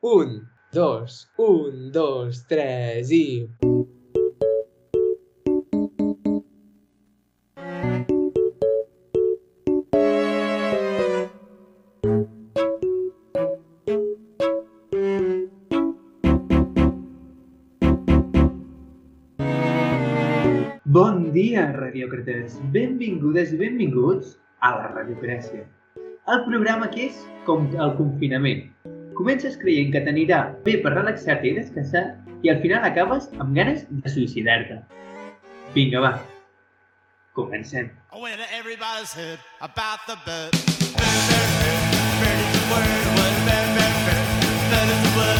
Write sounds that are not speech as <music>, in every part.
Un, dos, un, dos, tres i... Bon dia, radiòcrates! Benvingudes i benvinguts a la Radiocràcia. El programa que és com el confinament. Comences creient que t'anirà bé per relaxar-te i descansar i al final acabes amb ganes de suïcidar-te. Vinga, va. Comencem. When everybody's heard about the bird. Bird, bird, bird, bird bird, bird, bird. Bird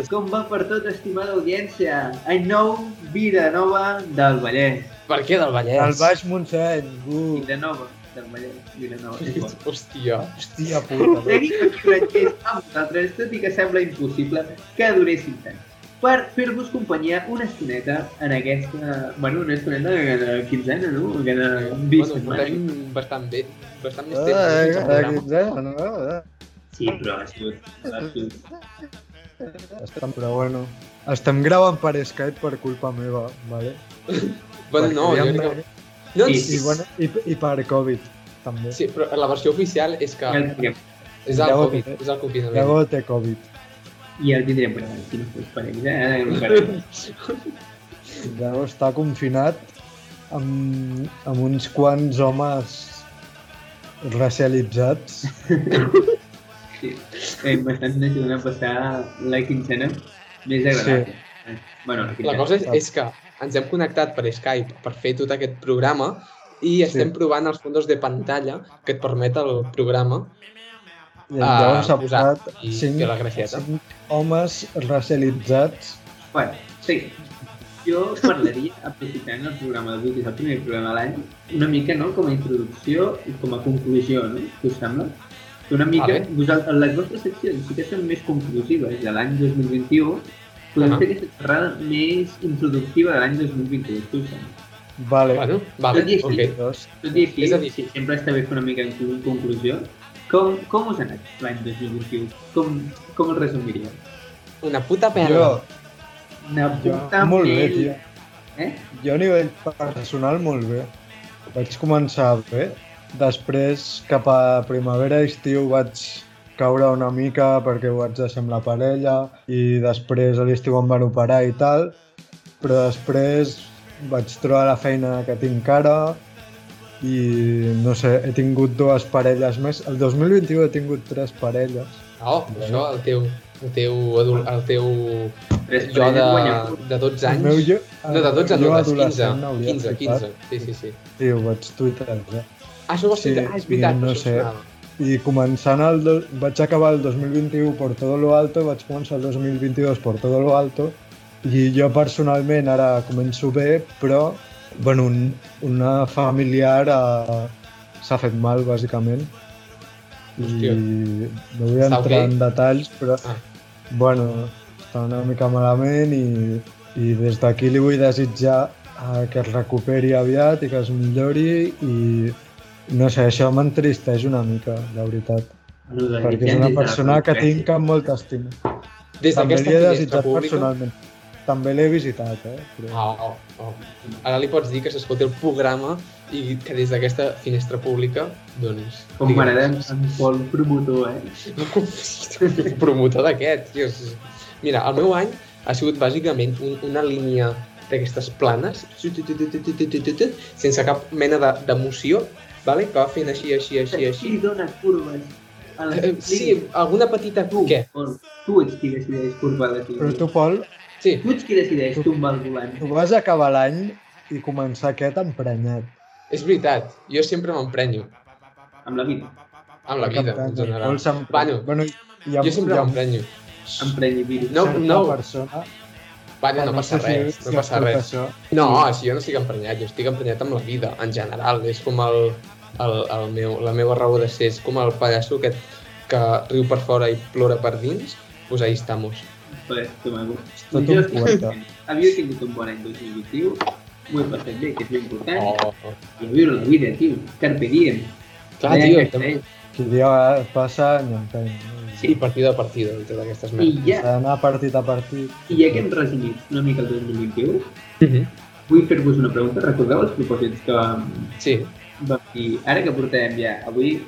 Es. Com va per tot, estimada audiència? Any nou, vida nova del Vallès. Per què del Vallès? El Baix Montseny. Uh, Vida nova del Vallès. Vida nova. és igual. Hòstia. hòstia puta. Seguim estrangers amb vosaltres, tot i que sembla impossible que duressin tant. Per fer-vos companyia una estoneta en aquesta... Bueno, una estoneta cada quinzena, no? Cada vint Bueno, setmanes. bastant bé, bastant més Ah, temps. eh, sense eh, programa. quinzena, no? Eh, Sí, però ha sigut... Ha sigut... Estem, però bueno, estem gravant per Skype per culpa meva, vale? Bueno, no, jo crec que... No, Sí, I, bueno, i, i per Covid, també. Sí, però la versió oficial és que el és el Covid, és el confinament. Llavors té Covid. ja el tindrem per aquí, no fos per ells, eh? Llavors <laughs> està confinat amb, amb uns quants homes racialitzats. <laughs> Sí. Eh, M'estan ajudant a passar la quinzena més agradable. Sí. Bueno, la La cosa és, és que ens hem connectat per Skype per fer tot aquest programa i estem Sí. provant els fondos de pantalla que et permet el programa I Ah, llavors s'ha posar posat i la gracieta. cinc homes racialitzats. Bueno, sí. Jo parlaria, aprofitant el programa d'avui, que és el primer programa de l'any, una mica no, com a introducció i com a conclusió, no? Què us sembla? Que Una mica, Vale. vosaltres, les vostres seccions sí que són més conclusives de l'any 2021, podem Ah. fer aquesta xerrada més introductiva de l'any 2022, què us sembla? Vale. Bueno, Tot i vale, així, ok. Dos. Tot i així, És a dir- sí, sempre està bé fer una mica en con- conclusió. Com, com us ha anat l'any 2021? Com, com el resumiríeu? Una puta Jo, perla. Una jo, puta molt bé, tio. Eh? Jo a nivell personal molt bé. Vaig començar bé. Després, cap a primavera-estiu, vaig caure una mica perquè ho vaig deixar amb la parella i després a l'estiu em van operar i tal, però després vaig trobar la feina que tinc ara i no sé, he tingut dues parelles més. El 2021 he tingut tres parelles. Oh, això, el teu, el teu, adult, el teu Tres jo de, de 12 El meu anys. jo, No, de 12 el no, de 15. adolescent hauria 15, flipat. 15. Sí, sí, sí. Sí, ho vaig tuitejar. Ah, això ho vas Sí, ah, és veritat, no per sé. I començant el... Do... Vaig acabar el 2021 por todo lo alto, vaig començar el 2022 por todo lo alto, i jo personalment ara començo bé, però bueno, un, una familiar uh, s'ha fet mal, bàsicament. Hòstia. I no vull entrar ok? en detalls, però Ah. bueno, està una mica malament i, i des d'aquí li vull desitjar uh, que es recuperi aviat i que es millori i no sé, això m'entristeix una mica, la veritat. Bueno, de Perquè és una de persona que tinc amb molta estima. Des També d'aquesta li he finestra desitjat pública... personalment. També l'he visitat, eh? Però... Oh, oh, oh. Ara li pots dir que s'escolti el programa i que des d'aquesta finestra pública, doncs... Com m'agrada en, Pol promotor, eh? promotor d'aquest, tio. Mira, el meu any ha sigut bàsicament un, una línia d'aquestes planes, sense cap mena de- d'emoció, vale? Que va fent així, així, així, així. Qui dona curves? A les Eh, Sí, alguna petita... Tu, Què? Pol, tu ets qui decideix curvar les Però línies. tu, Pol, Sí, Tu ets qui decideix tombar el volant. tu vas acabar l'any i començar aquest emprenyat. és veritat. Jo sempre m'emprenyo. Amb la vida. Amb la vida, en general. Bueno, bueno, jo sempre m'emprenyo. Emprenyi virus. No, no. persona Vale, no No passa si- res, si no passa res. això. No, si jo no estic emprenyat, jo estic emprenyat amb la vida, en general. És com el, el, el meu, la meva raó de ser, és com el pallasso aquest que riu per fora i plora per dins, pues ahí estamos. Joder, que maco. Tot Jo un poeta. Havia tingut un bon any 2021, m'ho he passat bé, que és l'important, Oh, oh. i a viure la vida, tio. Carpe diem. Clar, tio, que també. deia. Qui dia passa, any empeny. Sí, partida a partida i totes aquestes I merdes. ja, S'ha d'anar partit a partit. i ja que hem resumit una mica el 2021, Mhm. vull fer-vos una pregunta. Recordeu els propòsits que vam, Sí, vam dir, ara que portem ja, avui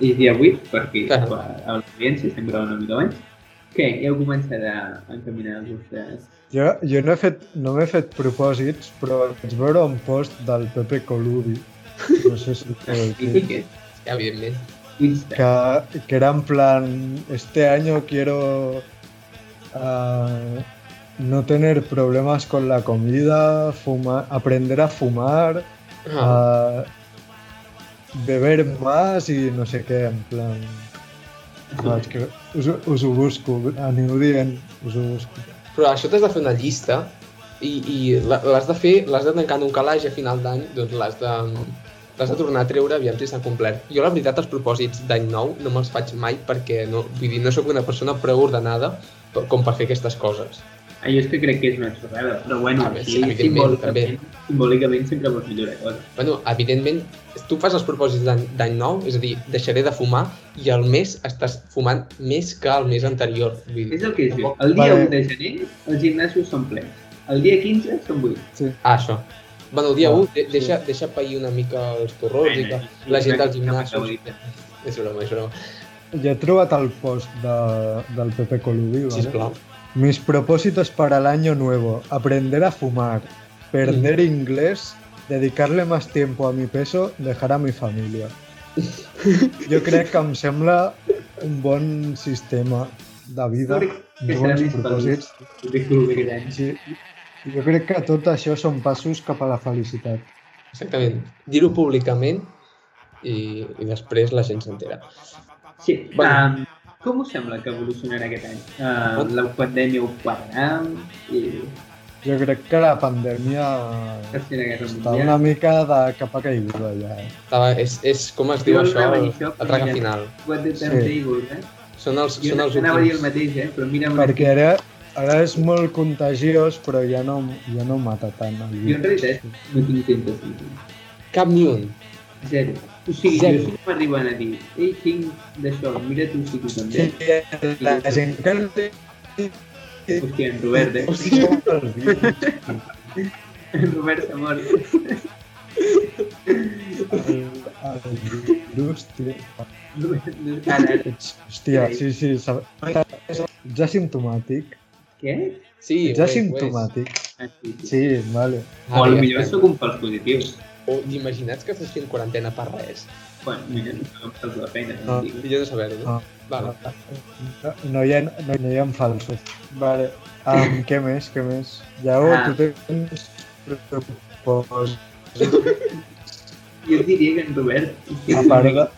és dia 8, perquè Clar. a l'audiència estem gravant una mica abans, què, ja heu començat a encaminar els vostres... Jo, jo no he fet, no m'he fet propòsits, però vaig veure un post del Pepe Colubi, no sé si sabeu qui és, Mítiques? evidentment. Que, que era en plan, este año quiero ah, no tener problemas con la comida, fumar, aprender a fumar, Ah, a beber más i no sé què, en plan... No, és que us, us ho busco, aneu dient, us ho busco. però això t'has de fer una llista i, i l'has de fer, l'has de tancar en un calaix a final d'any, doncs l'has de, l'has de tornar a treure aviam si s'ha complert. Jo, la veritat, els propòsits d'any nou no me'ls faig mai perquè no, vull dir, no sóc una persona prou ordenada per- com per fer aquestes coses. Ah, jo és que crec que és una xorrada, però bueno, A veure, sí, sí, evidentment, simbòlicament, simbòlicament sempre vols millorar coses. Bueno, evidentment, tu fas els propòsits d'any d'any nou, és a dir, deixaré de fumar i al mes estàs fumant més que el mes anterior. Vull dir, És el que es diu. El dia Vale. 1 de gener els gimnasos són plens. El dia 15 són buits. Sí. Ah, això. Bueno, el dia Ah, 1 de, deixa, deixa pair una mica els torrons i que la gent dels gimnasos... És broma, és broma. Ja he trobat el post de, del Pepe Colubi, ¿vale? Sisplau. Mis propósitos para el año nuevo, aprender a fumar, perder inglés, dedicarle más tiempo a mi peso, dejar a mi familia. Jo crec que em sembla un bon sistema de vida, bons propòsits. Sí, jo crec que tot això són passos cap a la felicitat. Exactament. Dir-ho públicament i, i després la gent s'entera. Sí, Bueno. um, com us sembla que evolucionarà aquest any? Uh, la pandèmia ho pararà? I Jo crec que la pandèmia està una mica de cap a caiguda ja. Estava, és, és com es diu Jo això, això, el traga final. What the Sí. Eh? Són els, Jo són els anava a dir el últims. mateix, eh? Però mira. Perquè ara, ara és molt contagiós, però ja no, ja no mata tant el jo en realitat no tinc temps de Cap ni un. Zero. O sigui, Zero. jo sí que m'arriben a dir ei, tinc d'això, mira tu si tu també. Sí, la gent que no té Hòstia, en Robert, eh? virus, En Robert s'ha mort. el, el virus. Hòstia, sí, sí, ets asimptomàtic. Què? Sí, Ets ho és, ho és. asimptomàtic. Ah, sí, vale. O Ah, potser ja sóc un fals positiu. O t'imagines que estàs fent quarantena per res? Bueno, mira, no em fas la feina, Ah. no. Millor de saber-ho. Ah. Vale. No, no, hi ha, no, no hi ha falsos. Vale. Um, què més, què més? Lleó, Ah. tu tens propòsits. <laughs> Jo diria que en Robert... estic A part de-.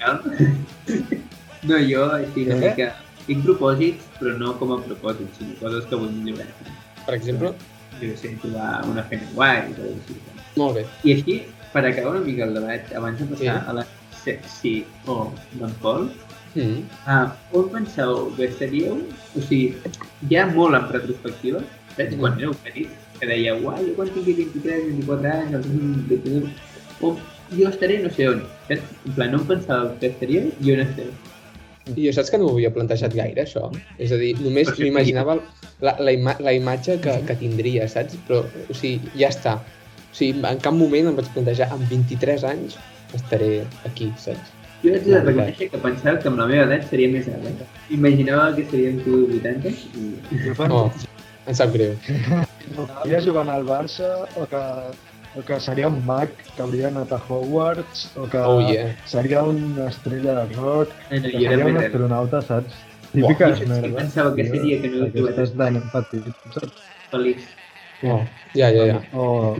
No, jo així una mica... Tinc propòsits, però no com a propòsits, sinó coses que vull millorar. Per exemple, Jo sé, trobar una feina guai així. molt bé. I així, per acabar una mica el debat, abans de passar Sí. a la sexy o d'en Pol, Mm. ah, on penseu que estaríeu? O sigui, ja molt en retrospectiva, saps? Mhm. Quan éreu petits, que dèieu, uai, jo quan tingui 23, 24 anys, el 2022, on jo estaré no sé on, saps? En plan, no em pensava que estaríeu i on esteu. I jo saps que no m'ho havia plantejat gaire, això? És a dir, només m'imaginava la, la, ima la imatge que, que tindria, saps? Però, o sigui, ja està. O sigui, en cap moment em vaig plantejar, amb 23 anys estaré aquí, saps? Jo haig de reconèixer que pensava que amb la meva edat seria més alt. Eh? Imaginava que seria en tu 80 i... Oh, em sap greu. <laughs> Estaria jugant al Barça o que, o que seria un mag que hauria anat a Hogwarts o que Oh, yeah. seria una estrella de rock no, que seria un astronauta, saps? Típiques jo merdes. pensava que seria que no he trobat Aquestes de nen petit, saps? feliç. Oh, ja, ja, ja. O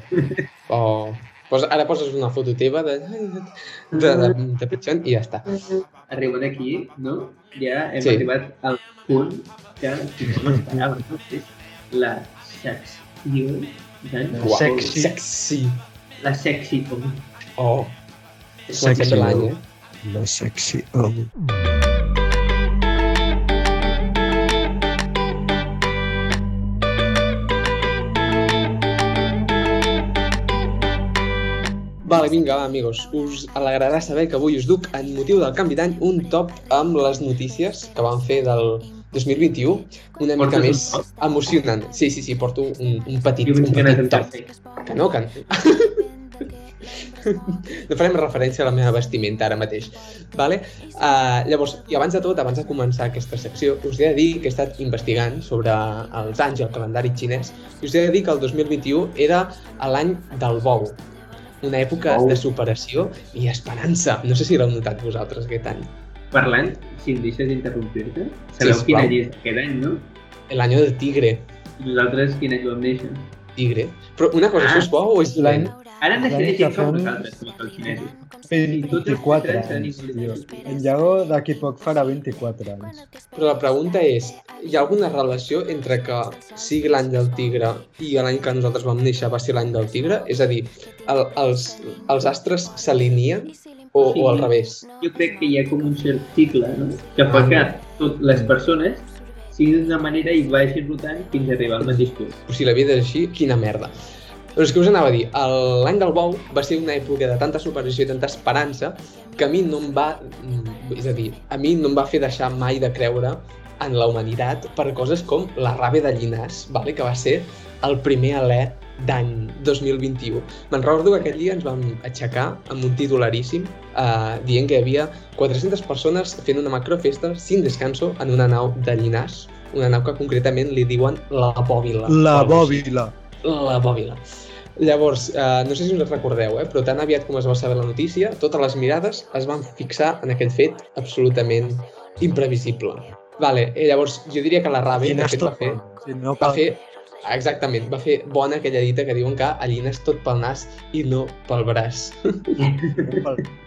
Oh. Posa, ara poses una foto teva de, de, de, de pitxon i ja està. Arribant aquí, no? Ja hem Sí. arribat al punt que no m'esperava, la sex Uau. Sexy. Sexy. La sexy com... Oh, l'any, eh? La sexy home. Vale, vinga, va, amigos. Us alegrarà saber que avui us duc, en motiu del canvi d'any, un top amb les notícies que van fer del 2021, una mica Portes un més top? emocionant. Sí, sí, sí, porto un, un petit, un petit tercer. Que no, que... <laughs> no farem referència a la meva vestimenta ara mateix. Vale? Uh, llavors, i abans de tot, abans de començar aquesta secció, us he de dir que he estat investigant sobre els anys i el calendari xinès i us he de dir que el 2021 era l'any del bou, una època Bou. de superació i esperança. No sé si l'heu notat vosaltres aquest any. Parlant, si em deixes d'interrompir-te, sabeu sisplau. quin any és aquest any, no? L'any del tigre. I nosaltres quin any vam néixer? Tigre. Però una cosa, Ah. això és bo o és L'any- dolent? Ara decideixin que com fem- nosaltres, com els xinesos. 24 tots els anys, En Llagó d'aquí poc farà 24 anys. Però la pregunta és, hi ha alguna relació entre que sigui l'any del tigre i l'any que nosaltres vam néixer va ser l'any del tigre? És a dir, el, els, els astres s'alineen o, Sí. o al revés? Jo crec que hi ha com un cert cicle, no? Que fa que tot les persones siguin d'una manera i vagin rotant fins a arribar al mateix punt. Però si la vida és així, quina merda. Però és que us anava a dir, l'any del bou va ser una època de tanta superació i tanta esperança que a mi no em va... mm, És a dir, a mi no em va fer deixar mai de creure en la humanitat per coses com la ràbia de Llinàs, vale? que va ser el primer alè d'any 2021. Me'n recordo que aquell dia ens vam aixecar amb un titularíssim eh, dient que hi havia 400 persones fent una macrofesta sin descanso en una nau de Llinàs, una nau que concretament li diuen la Bòbila. La bòbila. La bòbila. Llavors, eh, no sé si us recordeu, eh, però tan aviat com es va saber la notícia, totes les mirades es van fixar en aquell fet absolutament imprevisible. Vale, eh, llavors, jo diria que la ràbia, de fet, va fer, Si no va cal... fer, exactament, va fer bona aquella dita que diuen que allines tot pel nas i no pel braç. <laughs>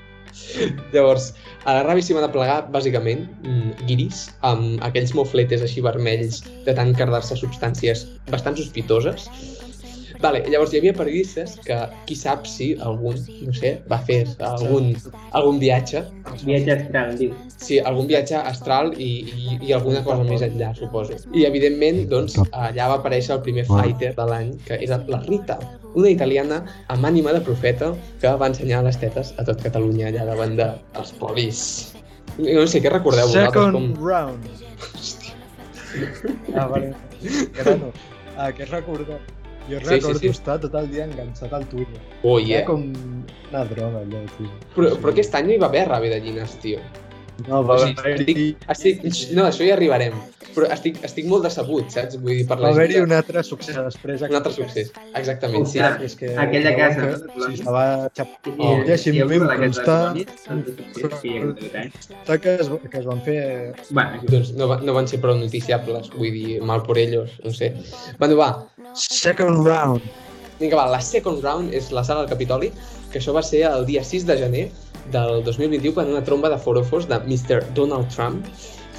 Llavors, a la ràbia s'hi van aplegar, bàsicament, mm, guiris, amb aquells mofletes així vermells de tant cardar-se substàncies bastant sospitoses. Vale, llavors hi havia periodistes que, qui sap si algun, no sé, va fer algun, algun viatge, Viatge astral, diu. sí, algun viatge astral i, i, i alguna cosa més enllà, suposo. I, evidentment, doncs, allà va aparèixer el primer fighter de l'any, que era la Rita, una italiana amb ànima de profeta que va ensenyar les tetes a tot Catalunya allà davant dels polis. No sé, què recordeu vosaltres? Second Com... round. Ah, vale. Grano. Ah, què recordo? Jo Sí, sí, recordo sí. estar tot el dia enganxat al Twitter. Oh, Era yeah. com una droga, allò, tio. Però, però aquest any no hi va haver ràbia de llines, tio. No, va O sigui, haver-hi estic, estic, no, això hi arribarem. Però estic, estic molt decebut, saps? Vull dir, per va la haver-hi gent un altre succés després. un altre succés. Exactament, sí. Ostres. És que Aquella casa, que no? De Sí, estava xap... I, Oh, i, deixi'm constar que es, que es van fer... Bueno, Doncs no, va- no van ser prou noticiables, vull dir, mal por ellos, no sé. Bueno, va, Second round. vinga, va, la second round és la sala del Capitoli, que això va ser el dia 6 de gener del 2021 quan una tromba de forofos de Mr. Donald Trump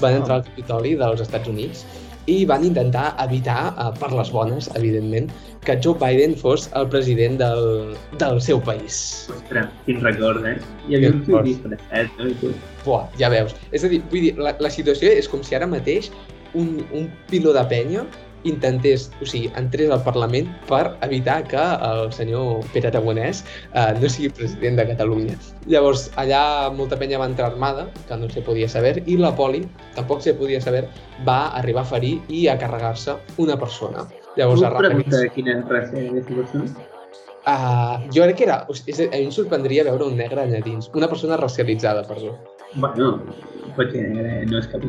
van entrar al Capitoli dels Estats Units i van intentar evitar, eh, per les bones, evidentment, que Joe Biden fos el president del, del seu país. ostres, quin record, eh? Hi havia un fort. disfressat, no? Buah, ja veus. És a dir, vull dir, la, la situació és com si ara mateix un, un piló de penya intentés, o sigui, entrés al Parlament per evitar que el senyor Pere Aragonès eh, no sigui president de Catalunya. Llavors, allà molta penya va entrar armada, que no se podia saber, i la poli, tampoc se podia saber, va arribar a ferir i a carregar-se una persona. Llavors, Puc preguntar quina era aquesta persona? Uh, jo crec que era... O sigui, a mi em sorprendria veure un negre allà dins. Una persona racialitzada, perdó. Bueno, ser negre, no és cap.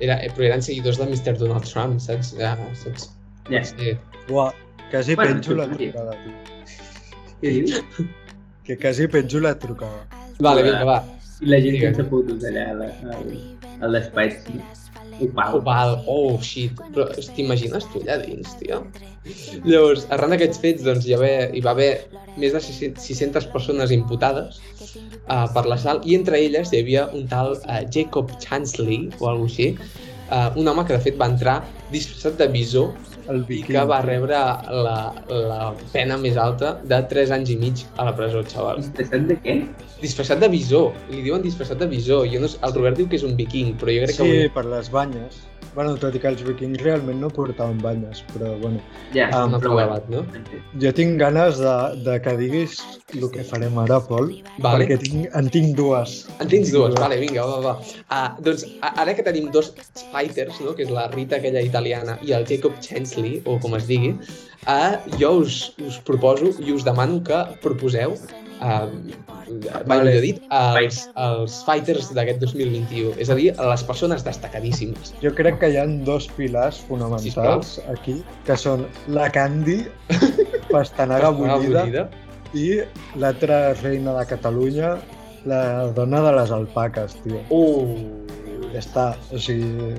Era, però eren seguidors de Mr. Donald Trump, saps? Ja, saps? Ja, Sí. Uah, quasi Bueno, penjo la sí. trucada, tio. què dius? Que quasi penjo la trucada. Vale, vinga, va. I la gent Digue'm. sense fotos allà al, al, al despatx. Sí. Opal. Oh. Oh, shit. Però t'imagines tu allà dins, tio? <laughs> Llavors, arran d'aquests fets, doncs, hi, va haver, hi va haver més de 600 600 persones imputades uh, per l'assalt i entre elles hi havia un tal uh, Jacob Chansley o alguna així, uh, un home que de fet va entrar disfressat de bisó el i que va rebre la, la pena més alta de 3 anys i mig a la presó, xaval. Disfressat de què? Disfressat de visor, li diuen disfressat de visor. Jo no, sé- el Robert diu que és un viking, però jo crec Sí, que... per les banyes. Bueno, tot i que els vikings realment no portaven banyes, però bueno. Ja, Ah, un però altre bueno. debat, no? Jo tinc ganes de, de que diguis el que farem ara, Pol, Vale. perquè tinc, en tinc dues. En tens dues, vale, vinga, va, va. Uh, doncs ara que tenim dos fighters, no? que és la Rita aquella italiana i el Jacob Chansley, o com es digui, uh, jo us, us proposo i us demano que proposeu uh, Vale. millor dit, els, els fighters d'aquest 2021, és a dir, les persones destacadíssimes. Jo crec que hi ha dos pilars fonamentals aquí, que són la Candy, <laughs> pastanaga bullida, bullida. i l'altra reina de Catalunya, la dona de les alpaques, tio. Uh, Ja està, o sigui...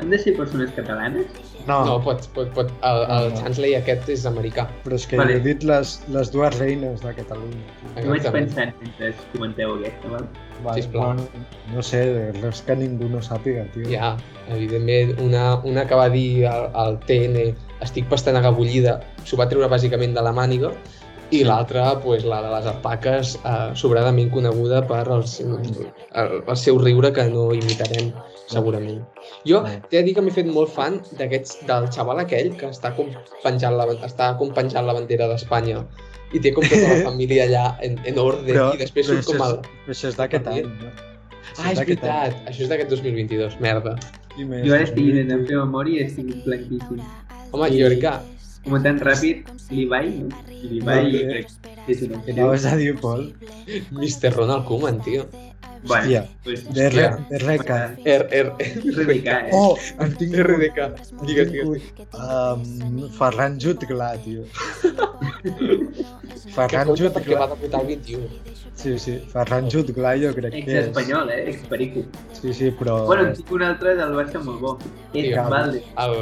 Han de ser persones catalanes? No, no, pot, pot, pot. El, el No, no. Chansley aquest és americà. però és que Vale. he dit les, les dues reines de Catalunya. Jo vaig Exactament. pensant mentre comenteu aquesta, val? Vale, Sisplau. bueno, no sé, res que ningú no sàpiga, tio. Ja, evidentment, una, una que va dir al, TN estic pastanaga bullida, s'ho va treure bàsicament de la màniga, i l'altra, pues, la de les alpaques, eh, sobradament coneguda per el, seu- el, el seu riure que no imitarem segurament. Jo t'he de dir que m'he fet molt fan d'aquests del xaval aquell que està com penjant la, està com penjant la bandera d'Espanya i té com tota la <laughs> família allà en, en ordre i després però surt com això el... és- Però això és d'aquest any, no? Ah, és veritat, això és d'aquest 2022, merda. I més, Jo ara estic 2020. intentant fer memòria i estic blanquíssim. Home, I- jo crec que Com tan ràpid, l'Ibai, no? L'Ibai, No, jo crec que és un Què anaves a dir, Pol? Mr. Ronald Koeman, tio. Bueno, Hòstia, pues, DR. DRK. R, R, RDK, eh? Oh, en tinc RDK. Digues, digues. Um, Ferran Jutglà, tio. Que Ferran compte perquè va Jutglà. debutar el 21. Sí, sí, Ferran Jutglà jo crec que és. Ex-espanyol, eh? Ex-perico. Sí, sí, però... Bueno, en tinc un altre del Barça molt bo. És. Valde. El,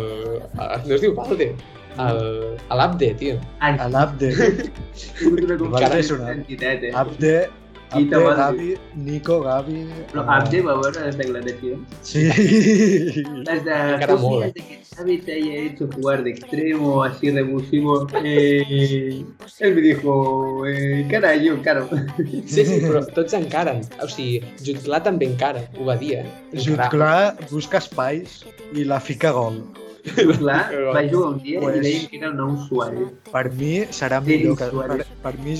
no es diu Valde. El, a l'Abde, tio. Ai, A l'Abde, <laughs> he tingut una d'identitat, eh? Abde, Abde. Gavi, Nico, Gavi... Però Abde va veure les declaracions. Sí. Las de Encara de que Xavi te haya hecho jugar de extremo, así revulsivo. Eh, él me dijo, eh, cara, yo, caro. Sí, sí, però tots encaren. O sigui, Jutglà també encara, ho va dir, eh? Jutglà busca espais i la fica gol. Clar, va jugar un dia Pues- i deien que era el nou Suárez. Per mi serà Penis millor que... Per, per mi...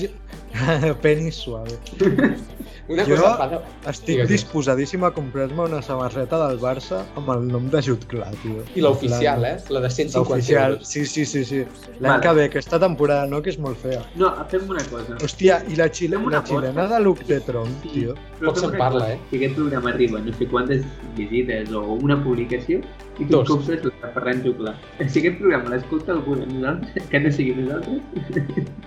<laughs> Penis suave. <laughs> Una Jo- cosa. Estic Digues, disposadíssim a comprar-me una samarreta del Barça amb el nom de Jutglà, tio. I l'oficial, eh? La de 150 L'oficial, euros. sí, sí, sí. sí. L'any Vale. que ve, aquesta temporada, no? Que és molt fea. No, fem una cosa. Hòstia, i la, xile, la xilena de Luc de Tron, tio. Però Poc se'n parla, cosa. eh? Si aquest programa arriba no sé quantes visites o una publicació, i tu compres la de Ferran Juclar. Si aquest programa l'escolta algú de nosaltres, que no sigui nosaltres,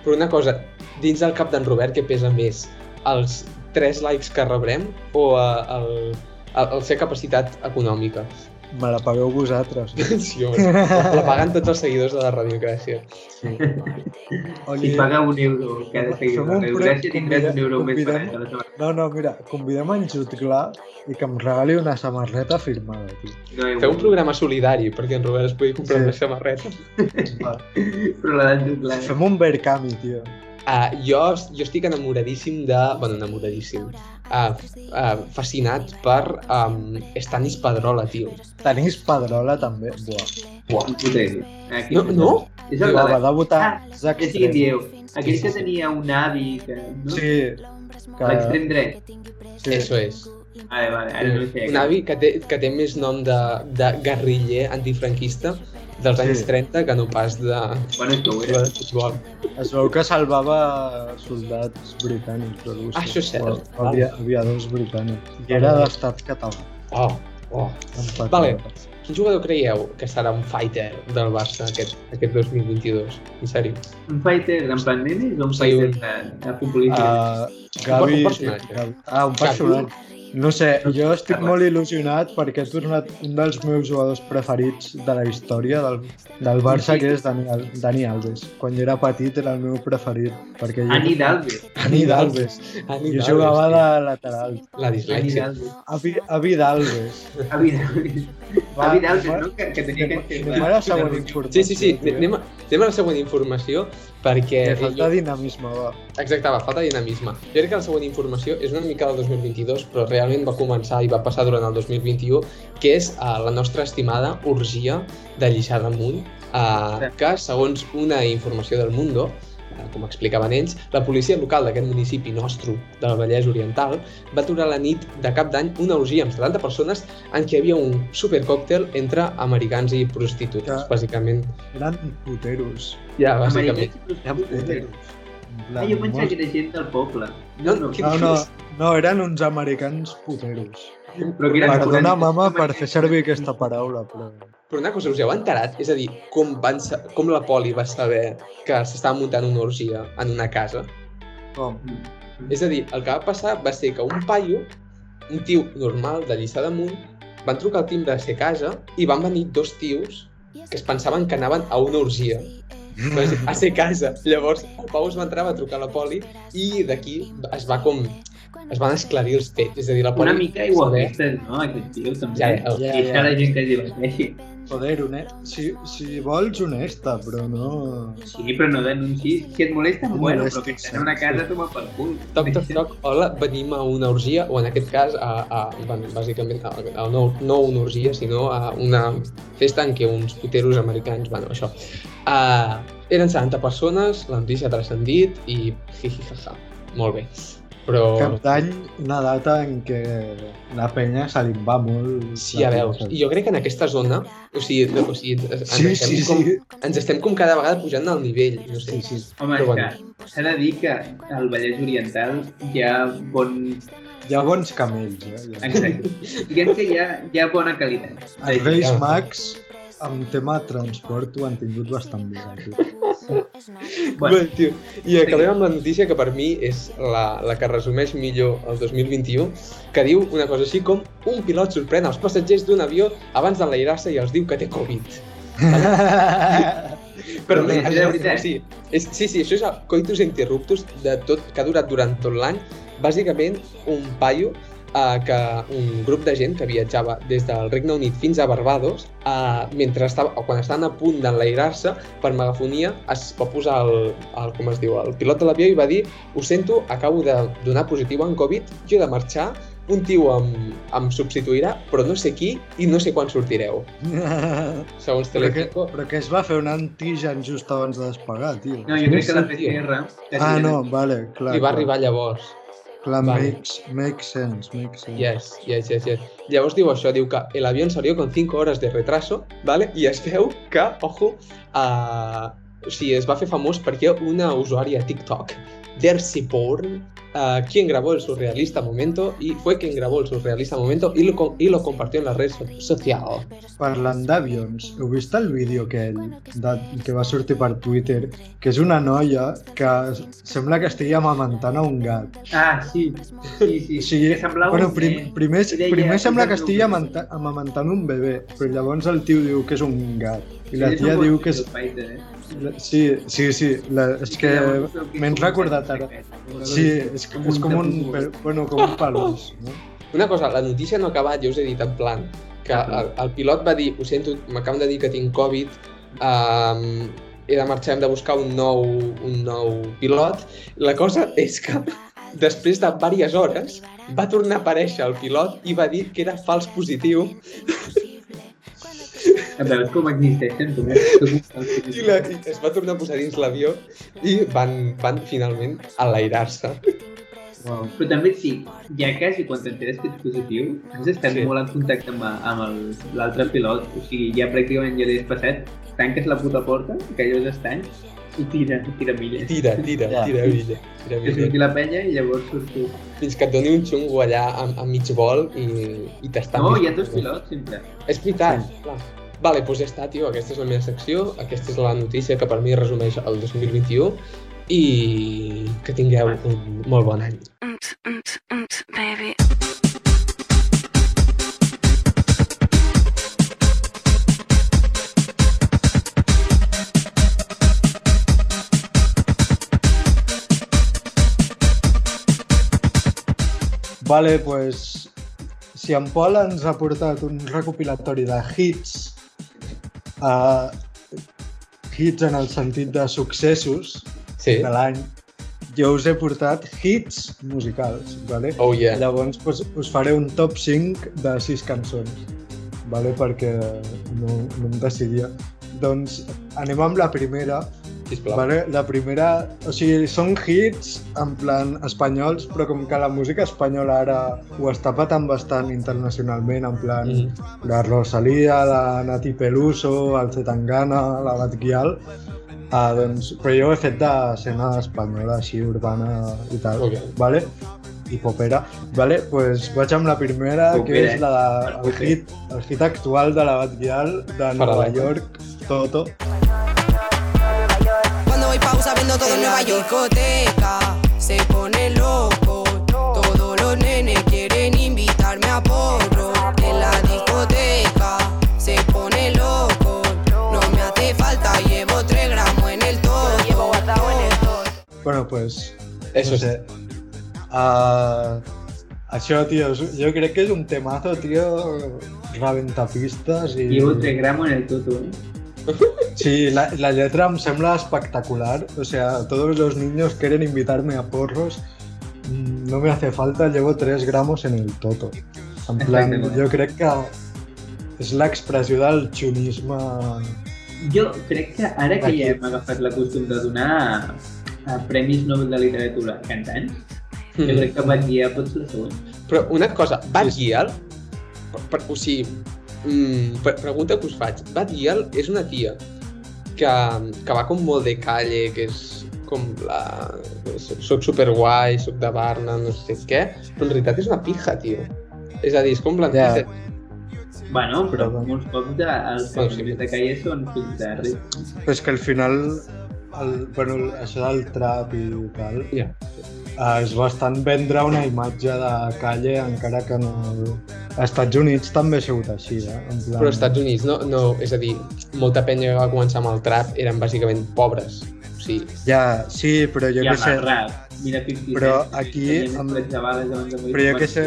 Però una cosa, dins del cap d'en Robert, què pesa més? Els 3 likes que rebrem o eh, el, el, el ser capacitat econòmica? Me la pagueu vosaltres. <laughs> Sí, home. La paguen tots els seguidors de la radiocràcia. si paga un euro cada seguidor un de Gràcia, tindràs un euro més a la setmana. No, no, mira, convidem en Jutglà i que em regali una samarreta firmada, tio. No, Feu un programa solidari perquè en Robert es pugui comprar Sí. una samarreta. Però la d'en Juclar... Fem un Berkami, tio. Uh, jo, jo estic enamoradíssim de... Bueno, enamoradíssim. Uh, uh, fascinat per um, Stanis Pedrola, tio. Tenis Pedrola, també. Buah. Buah. Aquí. No, no? És el de Va, debutar Ah, Zac Ja sí dieu. Aquell que tenia un avi que... No? Sí, que... L'extrem dret. sí. Eso és. Vale, vale, ara no sé. Un avi que té, que té més nom de, de guerriller antifranquista dels Sí. anys 30 que no pas de, Bueno, és que ho de era. futbol. Es veu que salvava soldats britànics russos. Ah, això és cert. O avia, aviadors britànics. I era d'estat català. Oh, oh. patriotes. Vale. Quin jugador creieu que serà un fighter del Barça aquest, aquest 2022? En sèrio. Un fighter en plan nenes o un Sí, fighter un- de, de futbolista? Uh, Gavi... Un personatge. Gavi- Ah, un personatge. No sé, jo estic molt il·lusionat perquè he tornat un dels meus jugadors preferits de la història del, del Barça, que és Dani, Dani Alves. Quan jo era petit era el meu preferit. Perquè jo... Ani d'Alves. Dani d'Alves. Ani Jo D'Alves, jugava de lateral. La Ani d'Alves. Avi, avi d'Alves. Avi d'Alves. Va, David Alves, anem a- no? Que, que tenia que anem a la següent informació. Sí, sí, sí, anem a, anem a la següent informació perquè... Que falta dinamisme, va. Exacte, va, falta dinamisme. Jo crec que la següent informació és una mica del 2022, però realment va començar i va passar durant el 2021, que és uh, la nostra estimada orgia de Lliçà d'Amunt, uh, que segons una informació del Mundo, com explicaven ells, la policia local d'aquest municipi nostre del Vallès Oriental va aturar la nit de cap d'any una orgia amb 70 persones en què hi havia un supercòctel entre americans i prostitutes, Ja. bàsicament. Eren puteros. Ja, bàsicament. Eren puteros. En Ah, jo pensava que era gent del poble. No, no, No, no, no, eren uns americans puteros. però que eren Perdona, mama, per fer servir aquesta paraula, però... Però una cosa, us heu enterat? És a dir, com, van, com la poli va saber que s'estava muntant una orgia en una casa? Com? És a dir, el que va passar va ser que un paio, un tio normal de Lliçà d'Amunt, van trucar al timbre de ser casa i van venir dos tios que es pensaven que anaven a una orgia. A ser casa. Llavors, el Pau es va entrar, va trucar a la poli i d'aquí es va com... Es van esclarir els fets. És a dir, la poli... Una mica igualistes, no? Aquest tio, també. Ja, ja, ja, I ja. això la gent que es diverteixi. Joder, hone... si, si vols honesta, però no... Sí, però no denuncis. Si et molesten, No bueno, però que estan en una casa, toma pel cul. Toc, toc, toc, hola, venim a una orgia, o en aquest cas, a, a, bueno, bàsicament, a, a no, no una orgia, sinó a una festa en què uns puteros americans, bueno, això. Uh, eren 70 persones, la notícia ha transcendit i jijijaja, molt bé. Però Cap d'any, una data en què la penya se li va molt... sí, ja veus, i jo crec que en aquesta zona, o sigui, o sigui ens, Sí, estem sí, com, sí. ens estem com cada vegada pujant al nivell, no sé. Sí, sí. Home, Però és que s'ha de dir que al Vallès Oriental hi ha bon... Hi ha bons camells, eh? Exacte. Diguem que hi ha, hi ha bona qualitat. Els Reis Ja. Mags, amb tema transport, ho han tingut bastant bé, aquí. Bueno, bé, tio, i acabem amb la notícia que per mi és la, la que resumeix millor el 2021, que diu una cosa així com un pilot sorprèn els passatgers d'un avió abans d'enlairar-se i els diu que té Covid. <laughs> Però no, és veritat. sí, és, sí, sí, això és el coitus interruptus de tot, que ha durat durant tot l'any. Bàsicament, un paio eh, que un grup de gent que viatjava des del Regne Unit fins a Barbados, eh, mentre estava, o quan estaven a punt d'enlairar-se, per megafonia es va posar el, el, com es diu, el pilot de l'avió i va dir ho sento, acabo de donar positiu en Covid, jo he de marxar, un tio em, em substituirà, però no sé qui i no sé quan sortireu. <laughs> Segons però, que, Telecinco. però que es va fer un antigen just abans de despegar, tio. No, jo crec que la. PCR... Ah, no, vale, clar. Li va clar. arribar llavors. Clar, Vale. makes, makes sense, makes sense. Yes, yes, yes, yes. Llavors diu això, diu que el avión salió con 5 horas de retraso, ¿vale? i es veu que, ojo, uh, o sigui, es va fer famós perquè una usuària a TikTok, Dercy uh, quien grabó el surrealista momento y fue quien grabó el surrealista momento y lo, co- y lo compartió en la red so- social. Parlant d'avions, heu vist el vídeo aquell de, que va sortir per Twitter? Que és una noia que sembla que estigui amamentant a un gat. Ah, sí. Sí, sí. O sigui, que semblava bueno, prim, primer, deia, primer sembla que "Posa'm estigui amamentant un bebè, però llavors el tio diu que és un gat. I la tia diu que és... Fighter, eh? Sí, sí, sí, la, és que m'he recordat ara. Sí, és, com- és com un, bueno, com un palús, no? Una cosa, la notícia no ha acabat, jo us he dit en plan que el, el pilot va dir, ho sento, m'acaben de dir que tinc Covid, um, he de marxar, hem de buscar un nou, un nou pilot. La cosa és que després de diverses hores va tornar a aparèixer el pilot i va dir que era fals positiu Veus com existeixen tu? i, la, i es va tornar a posar dins l'avió i van, van finalment enlairar-se. Wow. Però també dic, ja quasi quan t'enteres que ets positiu, has estat Sí. sí. molt en contacte amb, amb el- l'altre pilot. O sigui, ja pràcticament ja l'has passat, tanques la puta porta, que allò és estany, i tira, tira milles. Tira, tira, Ja. tira, Villa. Tira, Que Villa. surti la penya i llavors surts tu. Fins que et doni un xungo allà a, a mig vol i, i t'estan... No, hi ha dos pilots, sempre. És veritat, clar. Vale, doncs ja està, tio, aquesta és la meva secció, aquesta és la notícia que per mi resumeix el 2021 i que tingueu un molt bon any. Baby. Vale, pues si en Pol ens ha portat un recopilatori de hits, uh, hits en el sentit de successos Sí. de l'any, jo us he portat hits musicals, ¿vale? Oh, yeah. Llavors pues, us faré un top 5 de 6 cançons, ¿vale? perquè no, no em decidia. Doncs anem amb la primera, Sisplau. Vale, la primera, o sigui, són hits en plan espanyols, però com que la música espanyola ara ho està patant bastant internacionalment, en plan Mhm. la Rosalía, la Nati Peluso, el Zetangana, la Batguial, ah, doncs, però jo he fet d'escena espanyola, així, urbana i tal, Ok. vale? i popera. Vale, pues vaig amb la primera, que Popera, és la de, el, hit, el hit actual de la Batguial de Nova. York, Toto. Viendo todo en Nueva York. discoteca se pone loco. Todos los nenes quieren invitarme a porro. En la discoteca se pone loco. No me hace falta, llevo 3 gramos en el todo. Llevo guardado en el todo. Bueno, pues, Eso no sé. Uh, això, tio, és- jo crec que és un temazo, tio, rebentapistes i... Llevo 3 gramos en el toto, ¿eh? Sí, la, la letra em sembla espectacular. O sea, todos los niños quieren invitarme a porros. Mm, No me hace falta, llevo 3 gramos en el toto. En plan, jo crec que és l'expressió del xunisme... Jo crec que ara que ja hem agafat la costum de donar a Premis Nobel de Literatura cantants, jo Mhm. crec que Batguia pot ser la següent. Però una cosa, per, o sigui, mm, pregunta que us faig, Bad Gyal és una tia que, que va com molt de calle, que és com la... Soc, soc superguai, soc de Barna, no sé què, però en realitat és una pija, tio. És a dir, és com l'antítesi. Bueno, però molts cops de, els Bueno, sí. de calle són fills de ric. Però és que al final, el, bueno, això del trap i tal, Ja. uh, és bastant vendre una imatge de calle, encara que no... Als Estats Units també ha sigut així, eh? En plan... Però als Estats Units no, no, és a dir, molta penya que va començar amb el trap eren bàsicament pobres. O sigui, Ja, sí, però jo què sé... rap. Mira 50 Però aquí amb- Però jo que sé,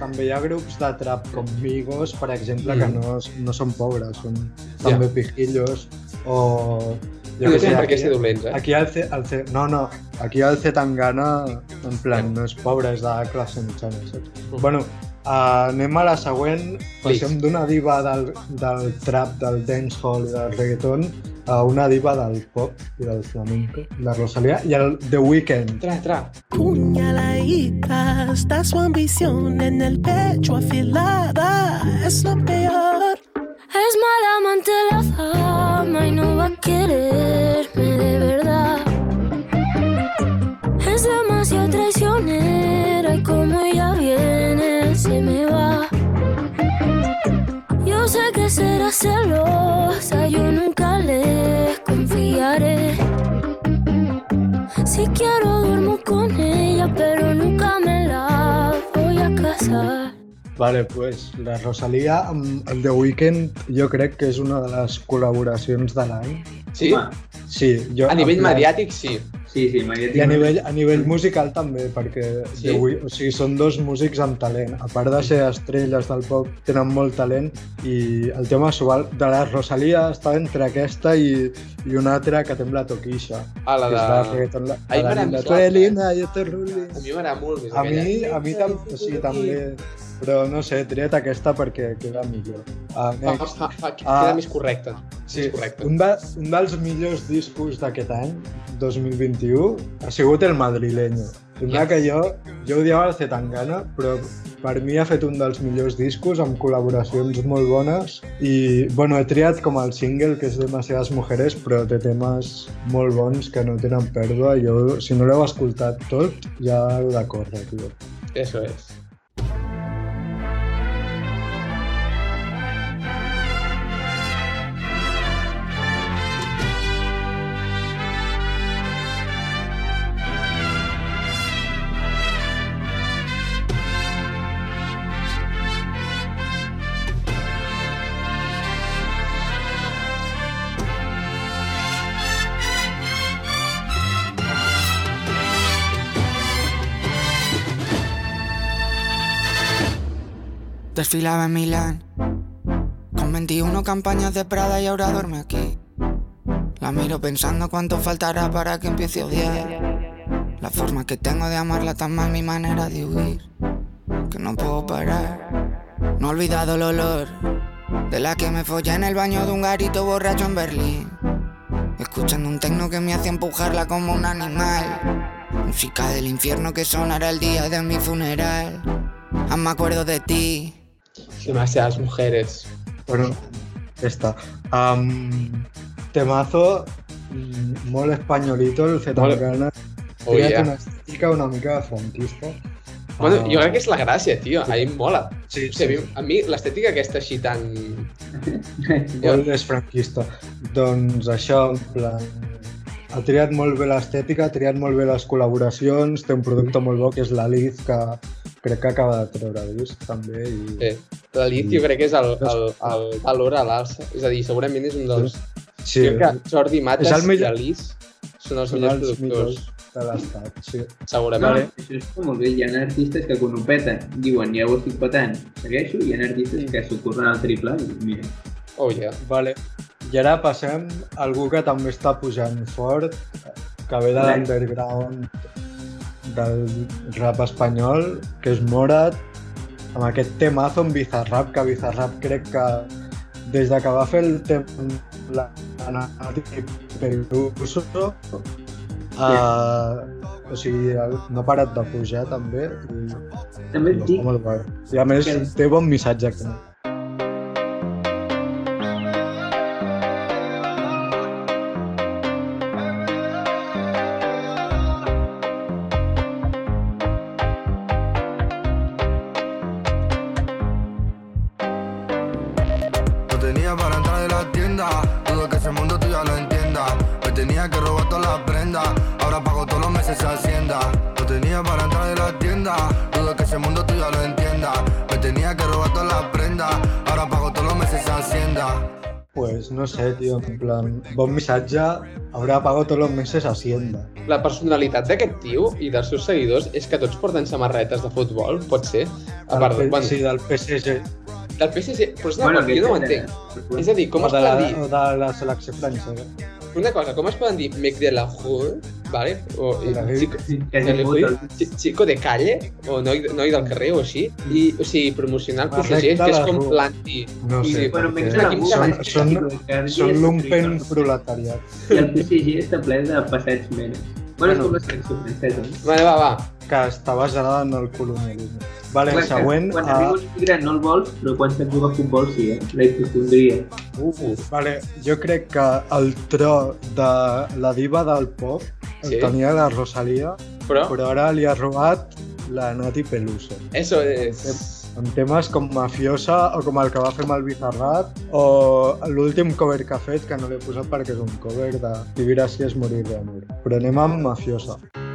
també hi ha grups de trap com Migos, per exemple, Mm. que no, no són pobres, són també pijillos, o... no Jo que sé, tenen per què aquí, ser dolents, eh? aquí el, C, el C, no, no, aquí el C Tangana, en plan, no és pobre, és de classe mitjana, saps? Mm. Bueno, uh, anem a la següent, passem d'una diva del, del trap, del dancehall i del reggaeton a una diva del pop i del flamenco, la Rosalía, i el The Weeknd. Tra, tra. Puñaladita, está su ambición en el pecho afilada, es lo peor. Es mala amante la fama y no va a quererme sé que será celosa, yo nunca le confiaré. Si quiero duermo con ella, pero nunca me la voy a casar. Vale, pues la Rosalía amb el The Weeknd jo crec que és una de les col·laboracions de l'any. Sí? Home, Sí, jo... A nivell plan- mediàtic, sí. Sí, sí, Maria I a nivell, a nivell musical també, perquè Sí? Wee- o sigui, són dos músics amb talent. A part de ser estrelles del pop, tenen molt talent i el tema sual de la Rosalía està entre aquesta i, i una altra que tem la Toquisha. A la de... la la, A mi la m'agrada linda. més eh? A mi m'agrada molt més A mi, a mi tam, o sigui, també, però no sé, he triat aquesta perquè queda millor. Uh, next. fa, fa, Ah. queda més correcte. Sí, Més correcte. un, de, un dels millors discos d'aquest any, 2021, ha sigut el madrileño. Sembla Yes. que jo, jo odiava el Zetangana, però per mi ha fet un dels millors discos amb col·laboracions molt bones i, bueno, he triat com el single, que és Demasiadas Mujeres, però té temes molt bons que no tenen pèrdua. Jo, si no l'heu escoltat tot, ja heu de córrer, tio. Eso es. Desfilaba en Milán. Con 21 campañas de Prada y ahora duerme aquí. La miro pensando cuánto faltará para que empiece a odiar. La forma que tengo de amarla tan mal, mi manera de huir. Que no puedo parar. No he olvidado el olor de la que me follé en el baño de un garito borracho en Berlín. Escuchando un tecno que me hace empujarla como un animal. Música del infierno que sonará el día de mi funeral. Aún me acuerdo de ti. Demasiadas mujeres. Bueno, esta. Um, temazo, mm, molt espanyolito, el Zetangana. Oh, yeah. una estètica una mica frontista. Bueno, Ah, jo crec que és la gràcia, tio. A mi em mola. Sí, O sigui, a mi- a mi l'estètica aquesta així tan... <laughs> Molt és franquista. Doncs això, en plan... Ha triat molt bé l'estètica, ha triat molt bé les col·laboracions, té un producte molt bo que és la Liz, que crec que acaba de treure disc també. I... Sí. La Liz jo crec que és el, el, el valor a l'alça. És a dir, segurament és un dels... Sí, crec que Jordi Matas És el i millor- la Liz són els són millors els productors. millors de l'estat, sí. Segurament. Vale. Això està molt bé. Hi ha artistes que quan ho peten diuen ja ho estic petant, segueixo, i hi ha artistes que s'ho curren al triple i mira. Oh, yeah. Vale. I ara passem a algú que també està pujant fort, que ve de l'underground del rap espanyol, que és Morat, amb aquest temazo amb Bizarrap, que Bizarrap crec que des de que va fer el tema la Nati Peluso, uh, o sigui, no ha parat de pujar també i, També et dic molt guai. I a més que- té bon missatge. també. Meses Hacienda. No tenía para entrar en la tienda, dudo que ese mundo tú ya lo entiendas. Me tenía que robar todas las prendas, ahora pago todos los meses Hacienda. Pues no sé, tio, en plan, bon missatge, haurà pagat tots els meses a Hacienda. La personalitat d'aquest tio i dels seus seguidors és que tots porten samarretes de futbol, pot ser? A part, Del, bueno, sí, del PSG. del PSG, però és una cosa que jo no ho entenc. És a dir, com es poden dir... o de la selecció francesa. Una cosa, com es poden dir mec de la rue, vale? O chico, que de la rue, chico de calle, o noi, noi del carrer o així, i, o sigui, promocionar el de que és com l'anti... No sé, Bueno, perquè menys són, són, són lumpen proletariat. I el PSG està ple de passeig menes. Bueno, és com selecció francesa. no? Vale, va, va. Que està basada en el colonialisme. Vale, Clar següent... Quan a- arriba un immigrant no el vols, però quan se't juga a futbol sí, eh? La hipocondria. Uh, Vale, jo crec que el tro de la diva del pop el Sí? tenia la Rosalia, però, però ara li ha robat la Nati Peluso. eso és... Amb temes com Mafiosa o com el que va fer amb el Bizarrap o l'últim cover que ha fet, que no l'he posat perquè és un cover de Vivir así es morir de amor. Però anem amb Mafiosa. No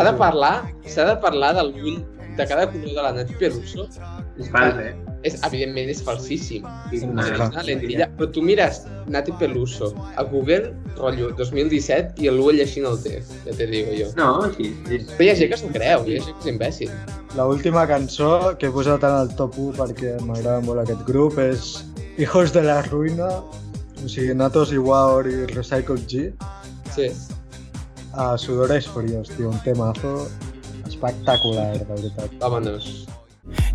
s'ha de parlar, s'ha de parlar del bull de cada color de la Nati Peluso. És fals, eh? És, evidentment és falsíssim. Sí, És una- lentilla. Però tu mires Nati Peluso a Google, rotllo, 2017, i algú llegint el té, ja te digo jo. No, sí, és... Però hi ha gent que s'ho creu, hi ha gent que és imbècil. La última cançó que he posat en el top 1 perquè m'agrada molt aquest grup és Hijos de la Ruïna, o sigui, Natos Iguaor i Recycle G. Sí. A Sudores Fríos, tio, un temazo espectacular, de veritat. Vámonos.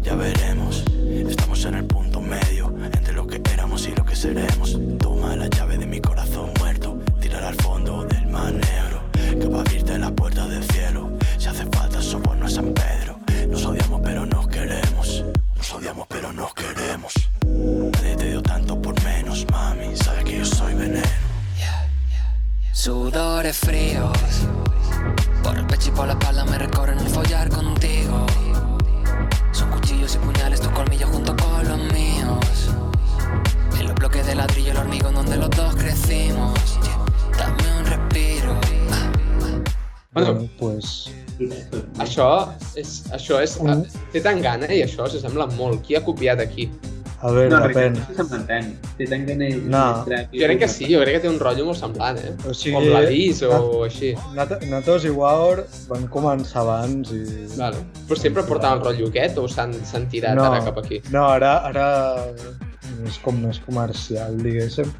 Ya veremos, estamos en el punto medio entre lo que éramos y lo que seremos. Toma sudores fríos. Por el pecho y por la espalda me recorren el follar contigo. Son cuchillos y puñales tus colmillos junto con los míos. En los bloques de ladrillo el hormigón donde los dos crecimos. Dame un respiro. Bueno, pues... Això és, això és, mm. eh, té tant gana i això s'assembla molt. Qui ha copiat aquí? A veure, No, depèn. No se semblen tant. Té tan gana i... No. Jo crec que sí, jo crec que té un rotllo molt semblant, eh? O sigui, Com l'Avis o no. així. Nat- Natos i Waur van començar abans i... Vale. Però sempre portaven el rotllo aquest o s'han s'han tirat No. ara cap aquí? No, ara, ara és com més comercial, diguéssim.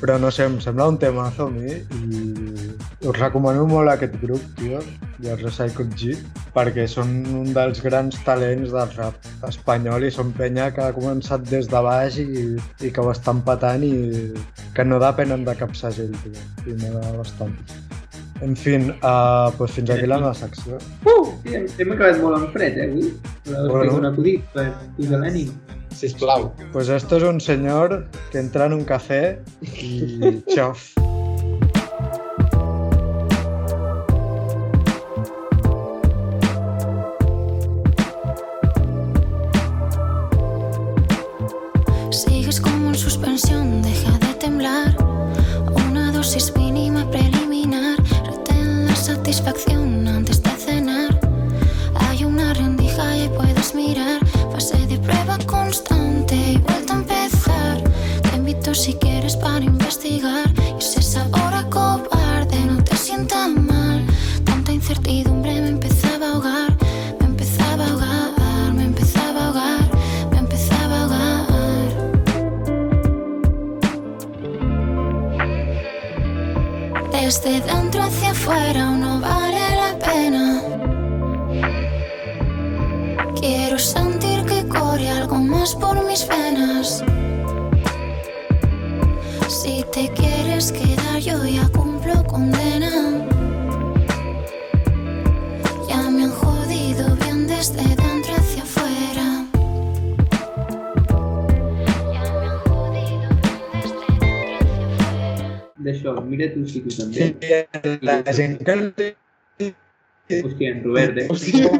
Però no sé, em sembla un temazo a mi i us recomano molt aquest grup, tio, de Recycled G, perquè són un dels grans talents del rap espanyol i són penya que ha començat des de baix i, i que ho estan patant i que no depenen de cap segell, tio, i m'agrada bastant. En fi, uh, pues fins aquí la meva secció. Uh! Hem acabat molt en fred, eh, avui. Voleu Bueno. bueno. un acudit per posar l'ànim? Sisplau. Pues esto es un señor que entra en un café y <laughs> chof. Sigues como en suspensión, deja de temblar. Una dosis La gent que... Hòstia, en Robert, eh? Hòstia,